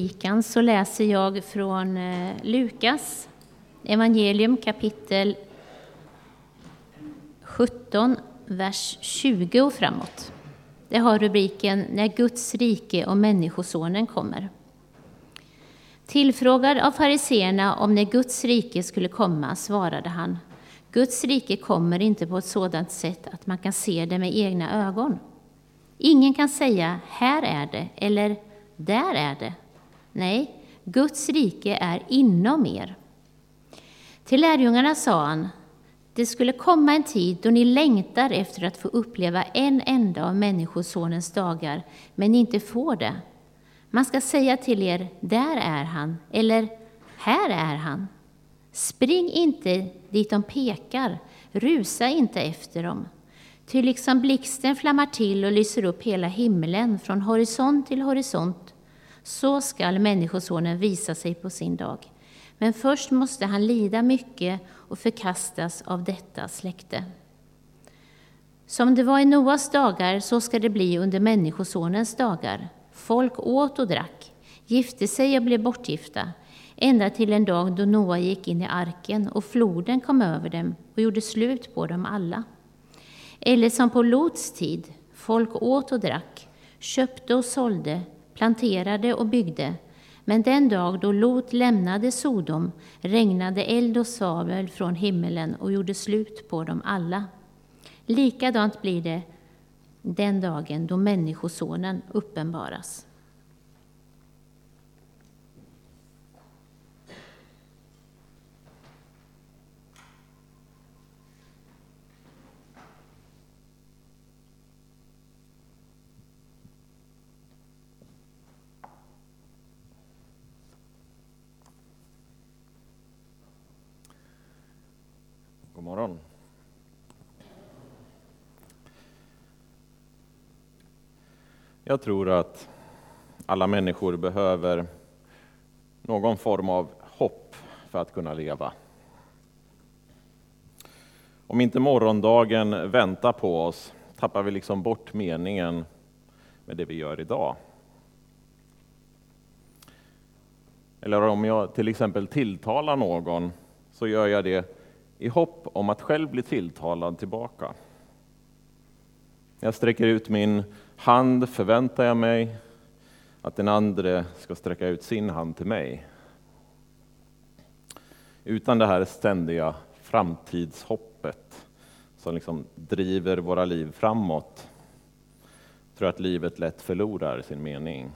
predikan så läser jag från eh, Lukas evangelium kapitel 17, vers 20 och framåt. Det har rubriken När Guds rike och Människosonen kommer. Tillfrågad av fariseerna om när Guds rike skulle komma svarade han Guds rike kommer inte på ett sådant sätt att man kan se det med egna ögon. Ingen kan säga här är det eller där är det. Nej, Guds rike är inom er. Till lärjungarna sa han, det skulle komma en tid då ni längtar efter att få uppleva en enda av Människosonens dagar, men inte får det. Man ska säga till er, där är han, eller här är han. Spring inte dit de pekar, rusa inte efter dem. Ty liksom blixten flammar till och lyser upp hela himlen från horisont till horisont, så skall Människosonen visa sig på sin dag. Men först måste han lida mycket och förkastas av detta släkte. Som det var i Noas dagar, så ska det bli under Människosonens dagar. Folk åt och drack, gifte sig och blev bortgifta, ända till en dag då Noa gick in i arken och floden kom över dem och gjorde slut på dem alla. Eller som på Lots tid, folk åt och drack, köpte och sålde, planterade och byggde, men den dag då Lot lämnade Sodom regnade eld och svavel från himmelen och gjorde slut på dem alla. Likadant blir det den dagen då Människosonen uppenbaras. God morgon. Jag tror att alla människor behöver någon form av hopp för att kunna leva. Om inte morgondagen väntar på oss tappar vi liksom bort meningen med det vi gör idag. Eller om jag till exempel tilltalar någon så gör jag det i hopp om att själv bli tilltalad tillbaka. När jag sträcker ut min hand förväntar jag mig att den andre ska sträcka ut sin hand till mig. Utan det här ständiga framtidshoppet som liksom driver våra liv framåt tror jag att livet lätt förlorar sin mening.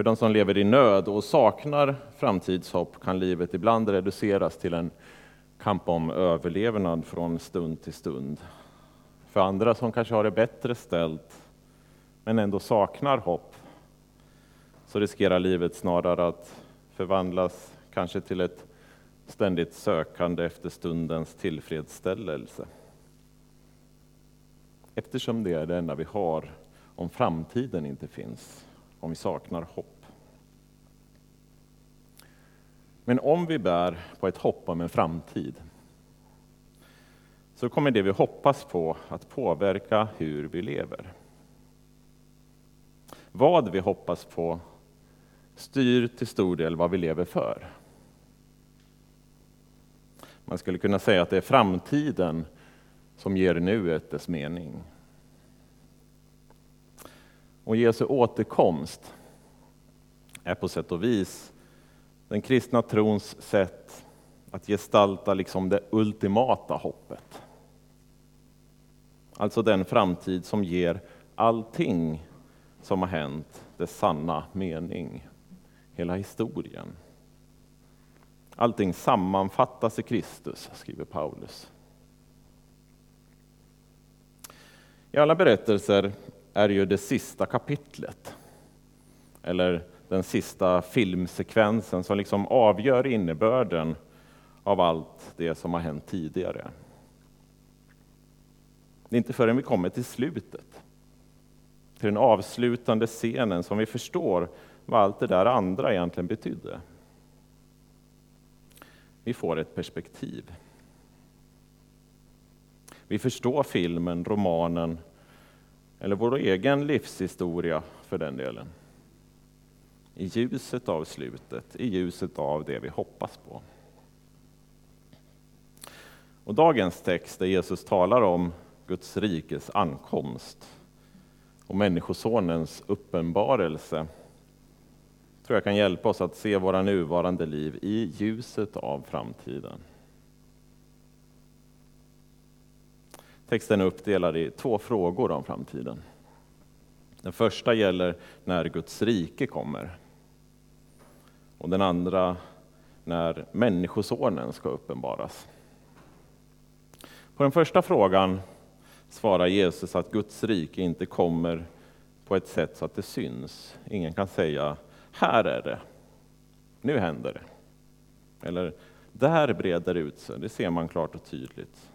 För de som lever i nöd och saknar framtidshopp kan livet ibland reduceras till en kamp om överlevnad från stund till stund. För andra som kanske har det bättre ställt men ändå saknar hopp så riskerar livet snarare att förvandlas kanske till ett ständigt sökande efter stundens tillfredsställelse. Eftersom det är det enda vi har om framtiden inte finns om vi saknar hopp. Men om vi bär på ett hopp om en framtid så kommer det vi hoppas på att påverka hur vi lever. Vad vi hoppas på styr till stor del vad vi lever för. Man skulle kunna säga att det är framtiden som ger nuet dess mening. Och Jesu återkomst är på sätt och vis den kristna trons sätt att gestalta liksom det ultimata hoppet. Alltså den framtid som ger allting som har hänt dess sanna mening, hela historien. Allting sammanfattas i Kristus, skriver Paulus. I alla berättelser är ju det sista kapitlet, eller den sista filmsekvensen som liksom avgör innebörden av allt det som har hänt tidigare. Det är inte förrän vi kommer till slutet, till den avslutande scenen, som vi förstår vad allt det där andra egentligen betydde. Vi får ett perspektiv. Vi förstår filmen, romanen, eller vår egen livshistoria för den delen. I ljuset av slutet, i ljuset av det vi hoppas på. Och dagens text där Jesus talar om Guds rikes ankomst och Människosonens uppenbarelse tror jag kan hjälpa oss att se våra nuvarande liv i ljuset av framtiden. Texten är uppdelad i två frågor om framtiden. Den första gäller när Guds rike kommer. Och den andra när Människosonen ska uppenbaras. På den första frågan svarar Jesus att Guds rike inte kommer på ett sätt så att det syns. Ingen kan säga, här är det, nu händer det. Eller, där breder det ut sig, det ser man klart och tydligt.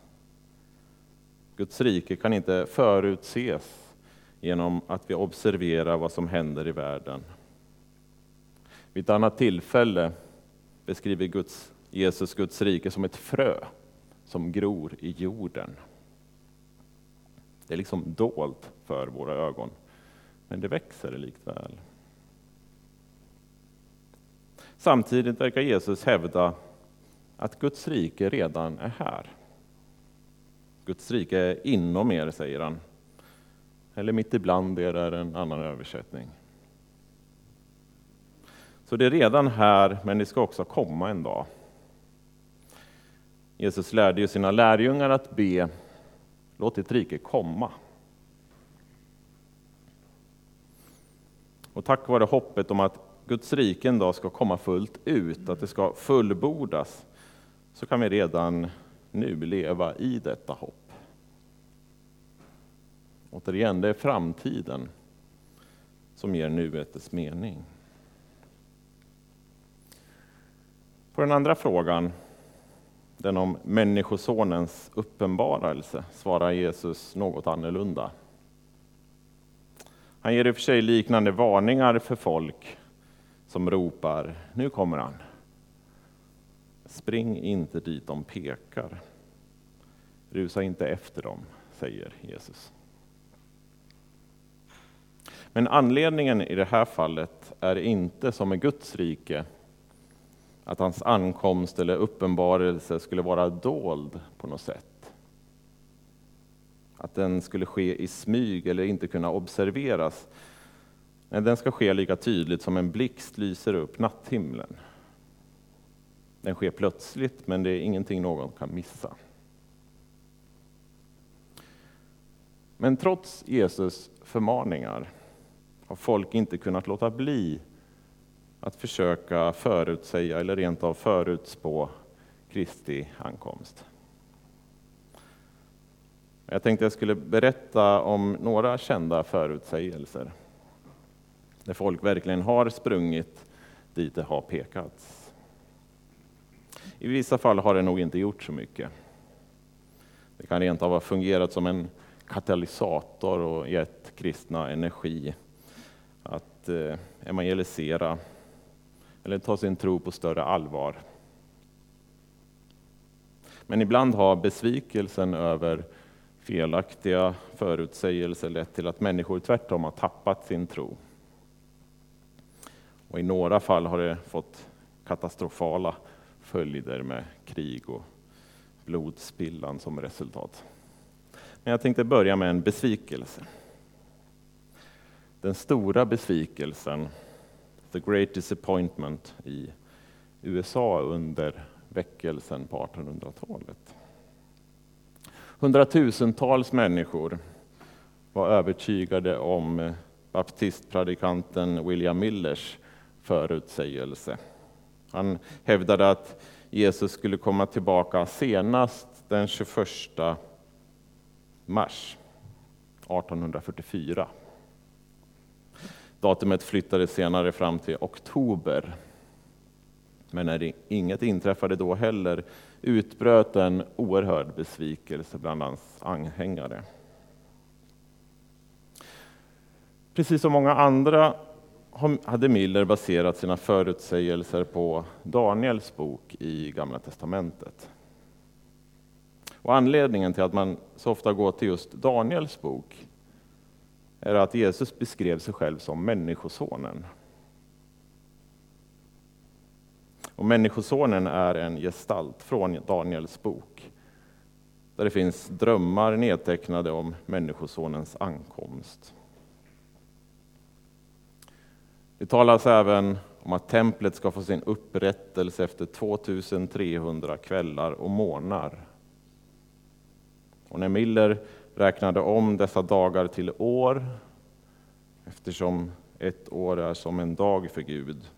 Guds rike kan inte förutses genom att vi observerar vad som händer i världen. Vid ett annat tillfälle beskriver Guds, Jesus Guds rike som ett frö som gror i jorden. Det är liksom dolt för våra ögon, men det växer likväl. Samtidigt verkar Jesus hävda att Guds rike redan är här. Guds rike är inom er, säger han. Eller mitt ibland er är en annan översättning. Så det är redan här, men det ska också komma en dag. Jesus lärde ju sina lärjungar att be, låt ditt rike komma. Och tack vare hoppet om att Guds rike en dag ska komma fullt ut, att det ska fullbordas, så kan vi redan nu leva i detta hopp. Återigen, det är framtiden som ger nuet dess mening. På den andra frågan, den om Människosonens uppenbarelse, svarar Jesus något annorlunda. Han ger i och för sig liknande varningar för folk som ropar ”Nu kommer han”. Spring inte dit de pekar. Rusa inte efter dem, säger Jesus. Men anledningen i det här fallet är inte som i Guds rike, att hans ankomst eller uppenbarelse skulle vara dold på något sätt. Att den skulle ske i smyg eller inte kunna observeras. Nej, den ska ske lika tydligt som en blixt lyser upp natthimlen. Den sker plötsligt, men det är ingenting någon kan missa. Men trots Jesus förmaningar har folk inte kunnat låta bli att försöka förutsäga eller rent av förutspå Kristi ankomst. Jag tänkte jag skulle berätta om några kända förutsägelser där folk verkligen har sprungit dit det har pekats. I vissa fall har det nog inte gjort så mycket. Det kan rent av ha fungerat som en katalysator och gett kristna energi att eh, evangelisera eller ta sin tro på större allvar. Men ibland har besvikelsen över felaktiga förutsägelser lett till att människor tvärtom har tappat sin tro. Och I några fall har det fått katastrofala följder med krig och blodspillan som resultat. Men jag tänkte börja med en besvikelse. Den stora besvikelsen, the great disappointment i USA under väckelsen på 1800-talet. Hundratusentals människor var övertygade om baptistpredikanten William Millers förutsägelse. Han hävdade att Jesus skulle komma tillbaka senast den 21 mars 1844. Datumet flyttades senare fram till oktober. Men när inget inträffade då heller utbröt en oerhörd besvikelse bland hans anhängare. Precis som många andra hade Miller baserat sina förutsägelser på Daniels bok i Gamla testamentet. Och anledningen till att man så ofta går till just Daniels bok är att Jesus beskrev sig själv som Människosonen. Och Människosonen är en gestalt från Daniels bok, där det finns drömmar nedtecknade om Människosonens ankomst. Det talas även om att templet ska få sin upprättelse efter 2300 kvällar och månader. Och när Miller räknade om dessa dagar till år, eftersom ett år är som en dag för Gud,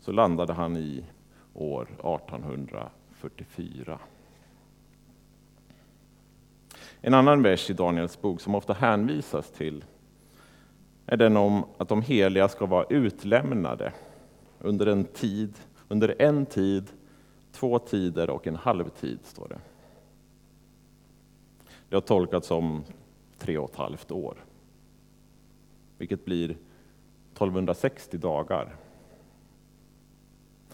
så landade han i år 1844. En annan vers i Daniels bok som ofta hänvisas till är den om att de heliga ska vara utlämnade under en tid, under en tid, två tider och en halvtid, står det. Det har tolkats som tre och ett halvt år, vilket blir 1260 dagar.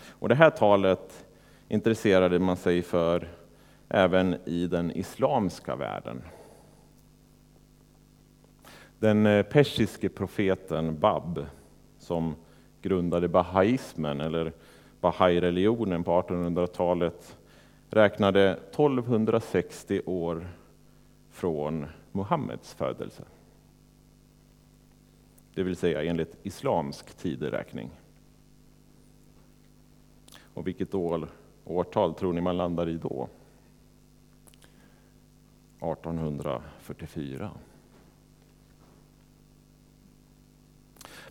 Och det här talet intresserade man sig för även i den islamska världen. Den eh, persiske profeten Bab, som grundade bahaismen, eller bahai-religionen på 1800-talet, räknade 1260 år från Muhammeds födelse. Det vill säga enligt islamsk tideräkning. Och vilket år, årtal tror ni man landar i då? 1844.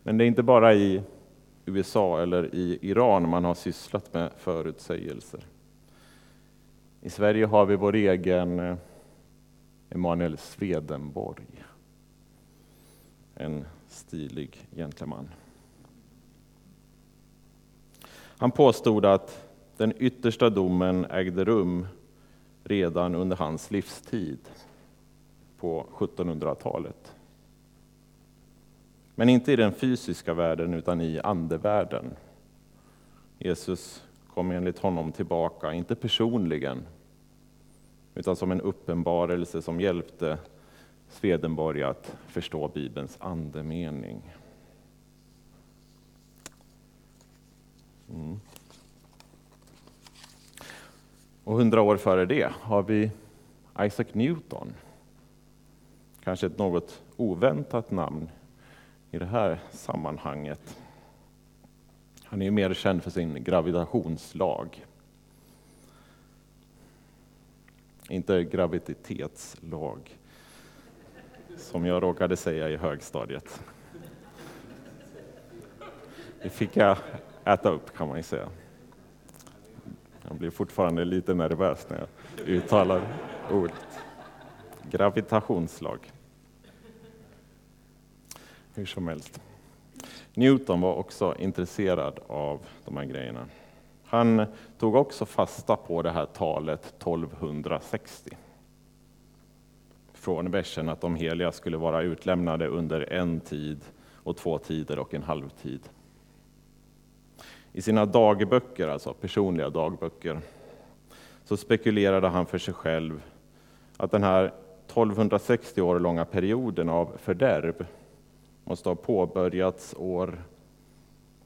Men det är inte bara i USA eller i Iran man har sysslat med förutsägelser. I Sverige har vi vår egen eh, Emanuel Swedenborg. En stilig gentleman. Han påstod att den yttersta domen ägde rum redan under hans livstid på 1700-talet. Men inte i den fysiska världen, utan i andevärlden. Jesus kom enligt honom tillbaka, inte personligen, utan som en uppenbarelse som hjälpte Swedenborg att förstå Bibelns andemening. Mm. Och hundra år före det har vi Isaac Newton. Kanske ett något oväntat namn i det här sammanhanget. Han är mer känd för sin gravitationslag. Inte graviditetslag, som jag råkade säga i högstadiet. Det fick jag äta upp kan man ju säga. Jag blir fortfarande lite nervös när jag uttalar ordet. Gravitationslag. Hur som helst. Newton var också intresserad av de här grejerna. Han tog också fasta på det här talet 1260. Från versen att de heliga skulle vara utlämnade under en tid och två tider och en halvtid. I sina dagböcker, alltså personliga dagböcker, så spekulerade han för sig själv att den här 1260 år långa perioden av fördärv måste ha påbörjats år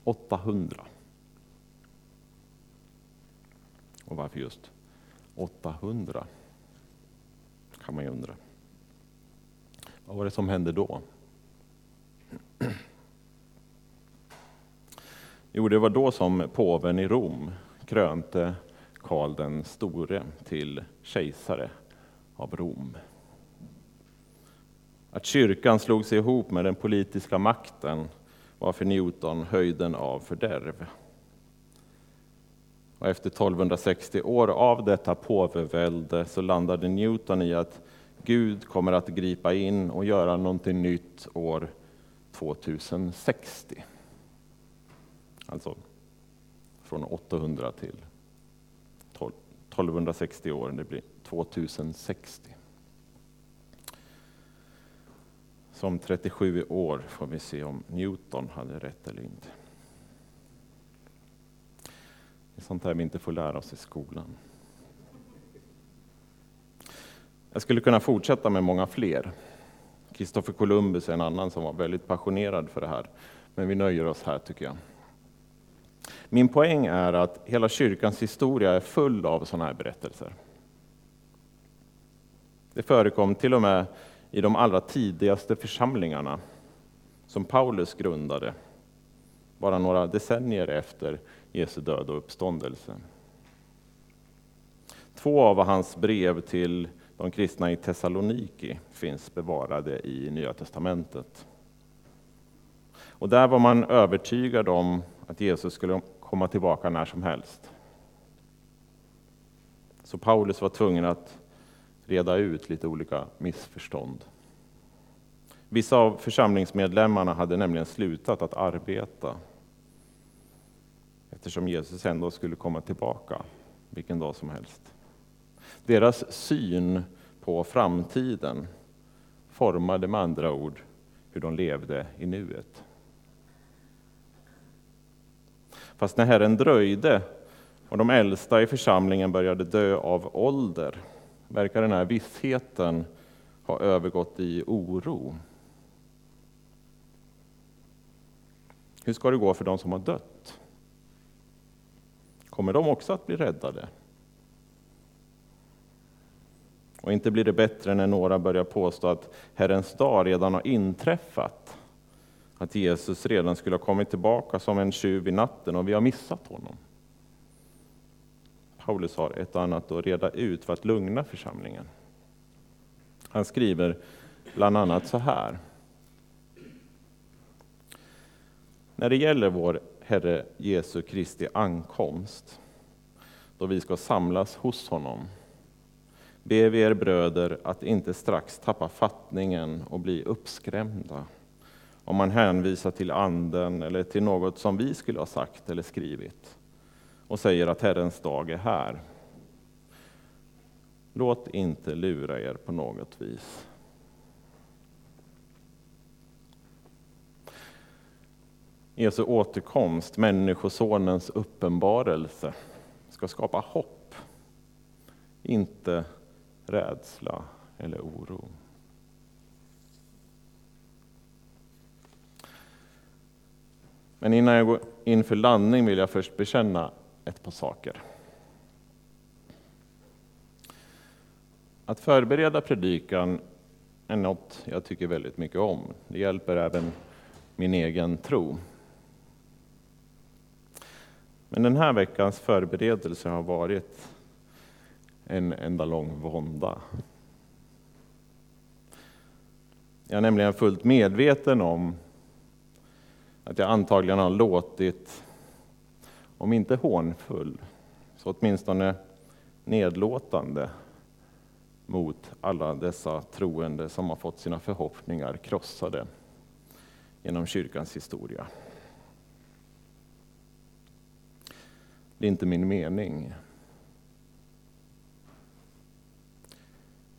800. Och varför just 800? kan man ju undra. Vad var det som hände då? Jo, det var då som påven i Rom krönte Karl den store till kejsare av Rom. Att kyrkan slog sig ihop med den politiska makten var för Newton höjden av fördärv. Och efter 1260 år av detta påvevälde så landade Newton i att Gud kommer att gripa in och göra någonting nytt år 2060. Alltså från 800 till 1260 år, det blir 2060. Som 37 år får vi se om Newton hade rätt eller inte. Det är sånt här vi inte får lära oss i skolan. Jag skulle kunna fortsätta med många fler Kristoffer Columbus är en annan som var väldigt passionerad för det här. Men vi nöjer oss här tycker jag. Min poäng är att hela kyrkans historia är full av sådana här berättelser. Det förekom till och med i de allra tidigaste församlingarna som Paulus grundade, bara några decennier efter Jesu död och uppståndelse. Två av hans brev till de kristna i Thessaloniki finns bevarade i Nya testamentet. Och där var man övertygad om att Jesus skulle komma tillbaka när som helst. Så Paulus var tvungen att reda ut lite olika missförstånd. Vissa av församlingsmedlemmarna hade nämligen slutat att arbeta eftersom Jesus ändå skulle komma tillbaka vilken dag som helst. Deras syn på framtiden formade med andra ord hur de levde i nuet. Fast när Herren dröjde och de äldsta i församlingen började dö av ålder verkar den här vissheten ha övergått i oro. Hur ska det gå för de som har dött? Kommer de också att bli räddade? Och inte blir det bättre när några börjar påstå att Herrens dag redan har inträffat. Att Jesus redan skulle ha kommit tillbaka som en tjuv i natten och vi har missat honom. Paulus har ett och annat att reda ut för att lugna församlingen. Han skriver bland annat så här. När det gäller vår Herre Jesu Kristi ankomst, då vi ska samlas hos honom, ber vi er bröder att inte strax tappa fattningen och bli uppskrämda om man hänvisar till anden eller till något som vi skulle ha sagt eller skrivit och säger att Herrens dag är här. Låt inte lura er på något vis. Jesu återkomst, Människosonens uppenbarelse, ska skapa hopp, inte rädsla eller oro. Men innan jag går in för landning vill jag först bekänna ett par saker. Att förbereda predikan är något jag tycker väldigt mycket om. Det hjälper även min egen tro. Men den här veckans förberedelse har varit en enda lång vånda. Jag är nämligen fullt medveten om att jag antagligen har låtit, om inte hånfull, så åtminstone nedlåtande mot alla dessa troende som har fått sina förhoppningar krossade genom kyrkans historia. Det är inte min mening.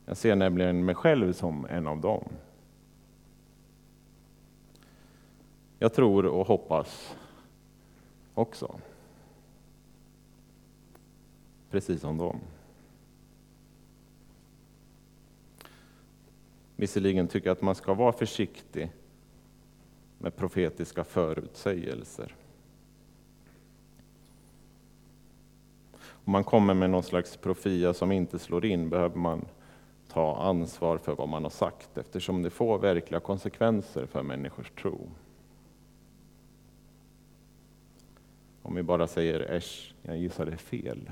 Jag ser nämligen mig själv som en av dem. Jag tror och hoppas också. Precis som dem. Visserligen tycker jag att man ska vara försiktig med profetiska förutsägelser. Om man kommer med någon slags profia som inte slår in behöver man ta ansvar för vad man har sagt eftersom det får verkliga konsekvenser för människors tro. Om vi bara säger äsch, jag gissar det är fel.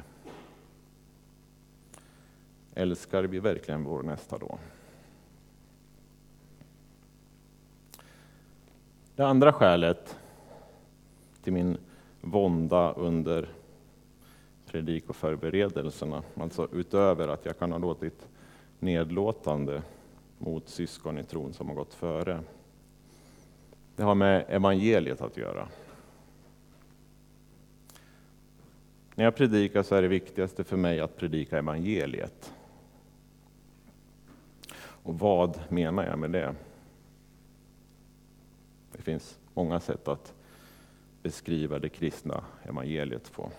Älskar vi verkligen vår nästa då? Det andra skälet till min vånda under predikoförberedelserna, alltså utöver att jag kan ha låtit nedlåtande mot syskon i tron som har gått före. Det har med evangeliet att göra. När jag predikar så är det viktigaste för mig att predika evangeliet. Och vad menar jag med det? Det finns många sätt att beskriva det kristna evangeliet på.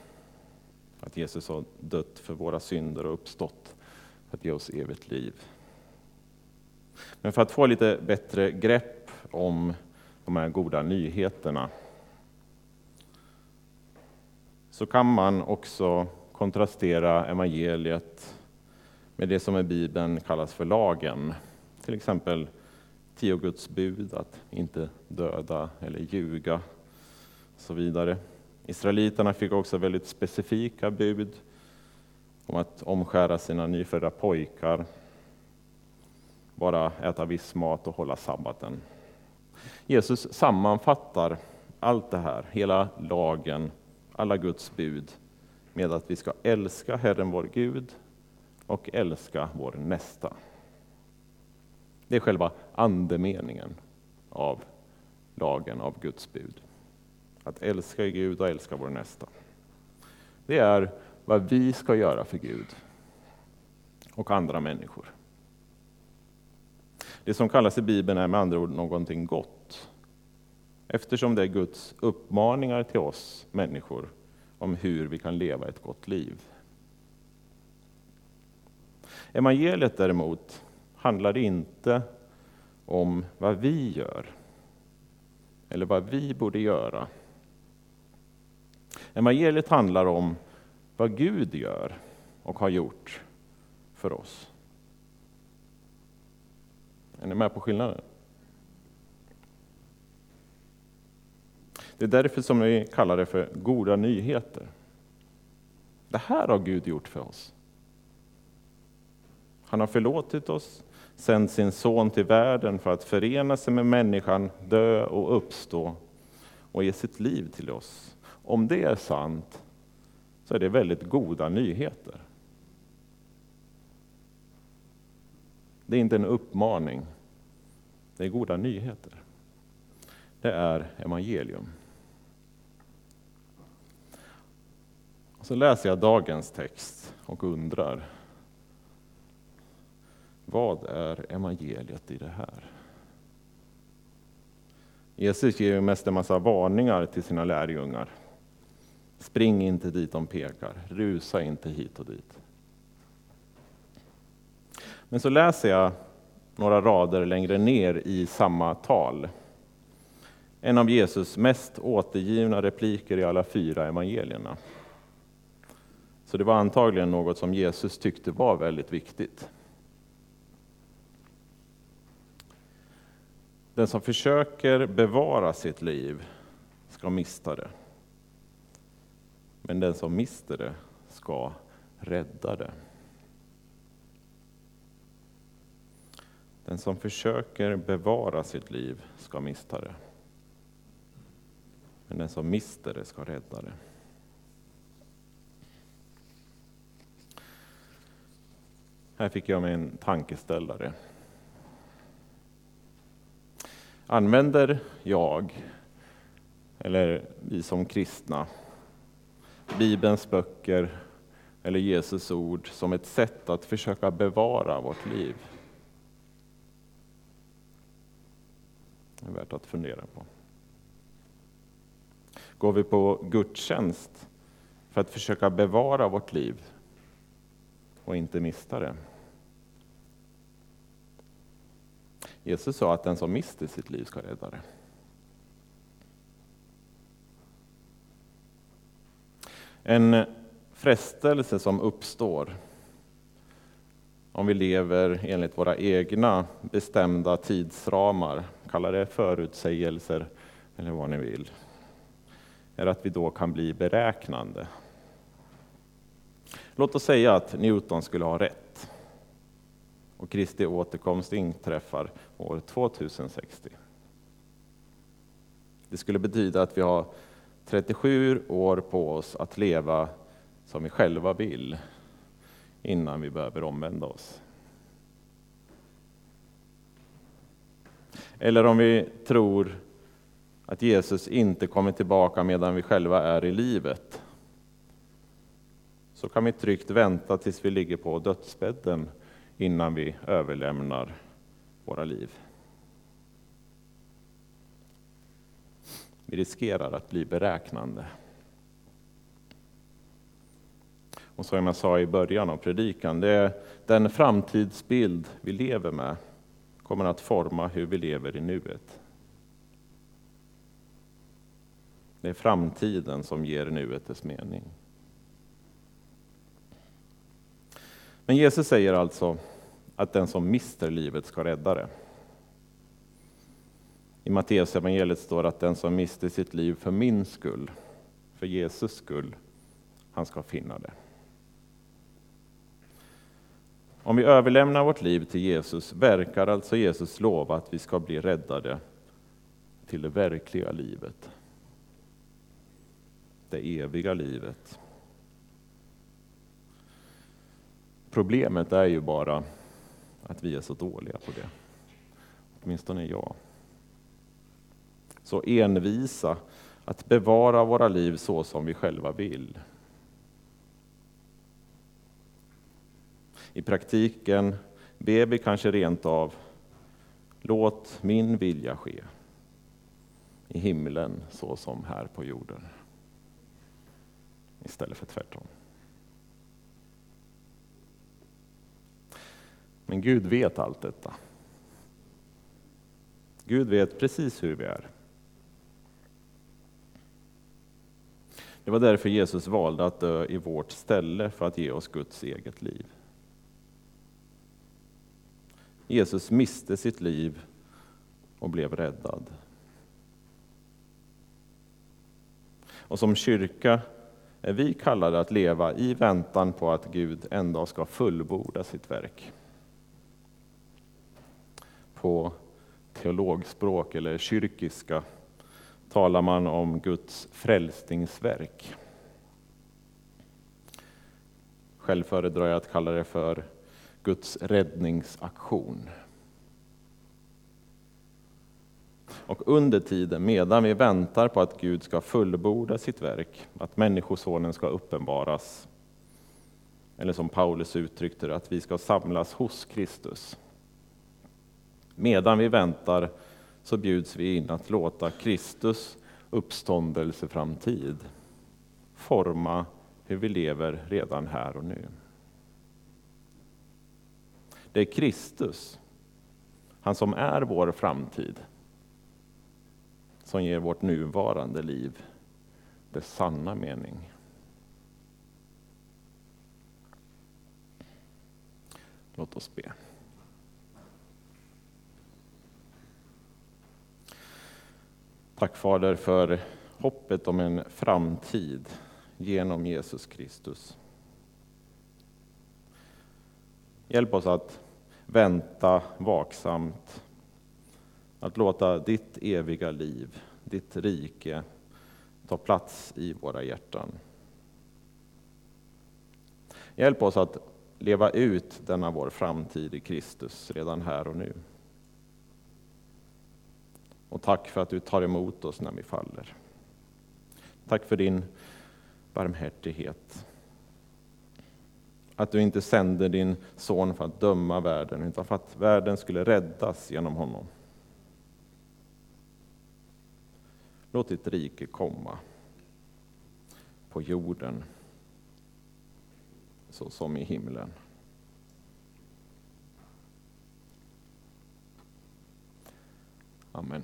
Att Jesus har dött för våra synder och uppstått för att ge oss evigt liv. Men för att få lite bättre grepp om de här goda nyheterna så kan man också kontrastera evangeliet med det som i Bibeln kallas för lagen. Till exempel tio Guds bud, att inte döda eller ljuga och så vidare. Israeliterna fick också väldigt specifika bud om att omskära sina nyfödda pojkar, bara äta viss mat och hålla sabbaten. Jesus sammanfattar allt det här, hela lagen, alla Guds bud, med att vi ska älska Herren vår Gud och älska vår nästa. Det är själva andemeningen av lagen, av Guds bud. Att älska Gud och älska vår nästa. Det är vad vi ska göra för Gud och andra människor. Det som kallas i Bibeln är med andra ord någonting gott. Eftersom det är Guds uppmaningar till oss människor om hur vi kan leva ett gott liv. Evangeliet däremot handlar inte om vad vi gör eller vad vi borde göra. Evangeliet handlar om vad Gud gör och har gjort för oss. Är ni med på skillnaden? Det är därför som vi kallar det för goda nyheter. Det här har Gud gjort för oss. Han har förlåtit oss, sänt sin son till världen för att förena sig med människan, dö och uppstå och ge sitt liv till oss. Om det är sant så är det väldigt goda nyheter. Det är inte en uppmaning, det är goda nyheter. Det är evangelium. Och så läser jag dagens text och undrar, vad är evangeliet i det här? Jesus ger ju mest en massa varningar till sina lärjungar. Spring inte dit de pekar, rusa inte hit och dit. Men så läser jag några rader längre ner i samma tal. En av Jesus mest återgivna repliker i alla fyra evangelierna. Så det var antagligen något som Jesus tyckte var väldigt viktigt. Den som försöker bevara sitt liv ska mista det. Men den som mister det ska rädda det. Den som försöker bevara sitt liv ska mista det. Men den som mister det ska rädda det. Här fick jag mig en tankeställare. Använder jag, eller vi som kristna, Bibelns böcker eller Jesus ord som ett sätt att försöka bevara vårt liv? Det är värt att fundera på. Går vi på gudstjänst för att försöka bevara vårt liv och inte mista det? Jesus sa att den som mister sitt liv ska rädda det. En frestelse som uppstår om vi lever enligt våra egna bestämda tidsramar, kalla det förutsägelser eller vad ni vill, är att vi då kan bli beräknande. Låt oss säga att Newton skulle ha rätt och Kristi återkomst inträffar år 2060. Det skulle betyda att vi har 37 år på oss att leva som vi själva vill innan vi behöver omvända oss. Eller om vi tror att Jesus inte kommer tillbaka medan vi själva är i livet, så kan vi tryggt vänta tills vi ligger på dödsbädden innan vi överlämnar våra liv. Vi riskerar att bli beräknande. Och som jag sa i början av predikan, det är den framtidsbild vi lever med kommer att forma hur vi lever i nuet. Det är framtiden som ger nuet dess mening. Men Jesus säger alltså att den som mister livet ska rädda det. I Matteus evangeliet står att den som mister sitt liv för min skull, för Jesus skull, han ska finna det. Om vi överlämnar vårt liv till Jesus verkar alltså Jesus lova att vi ska bli räddade till det verkliga livet. Det eviga livet. Problemet är ju bara att vi är så dåliga på det. Åtminstone jag. Så envisa att bevara våra liv så som vi själva vill. I praktiken ber vi kanske rent av Låt min vilja ske i himlen så som här på jorden. Istället för tvärtom. Men Gud vet allt detta. Gud vet precis hur vi är. Det var därför Jesus valde att dö i vårt ställe för att ge oss Guds eget liv. Jesus miste sitt liv och blev räddad. Och som kyrka är vi kallade att leva i väntan på att Gud en dag ska fullborda sitt verk. På teologspråk eller kyrkiska talar man om Guds frälsningsverk. Själv föredrar jag att kalla det för Guds räddningsaktion. Och under tiden, medan vi väntar på att Gud ska fullborda sitt verk, att Människosonen ska uppenbaras, eller som Paulus uttryckte det, att vi ska samlas hos Kristus. Medan vi väntar så bjuds vi in att låta Kristus uppståndelseframtid forma hur vi lever redan här och nu. Det är Kristus, han som är vår framtid, som ger vårt nuvarande liv dess sanna mening. Låt oss be. Tack Fader för hoppet om en framtid genom Jesus Kristus. Hjälp oss att vänta vaksamt, att låta ditt eviga liv, ditt rike, ta plats i våra hjärtan. Hjälp oss att leva ut denna vår framtid i Kristus redan här och nu. Och tack för att du tar emot oss när vi faller. Tack för din barmhärtighet. Att du inte sände din son för att döma världen, utan för att världen skulle räddas genom honom. Låt ditt rike komma på jorden så som i himlen. Amen.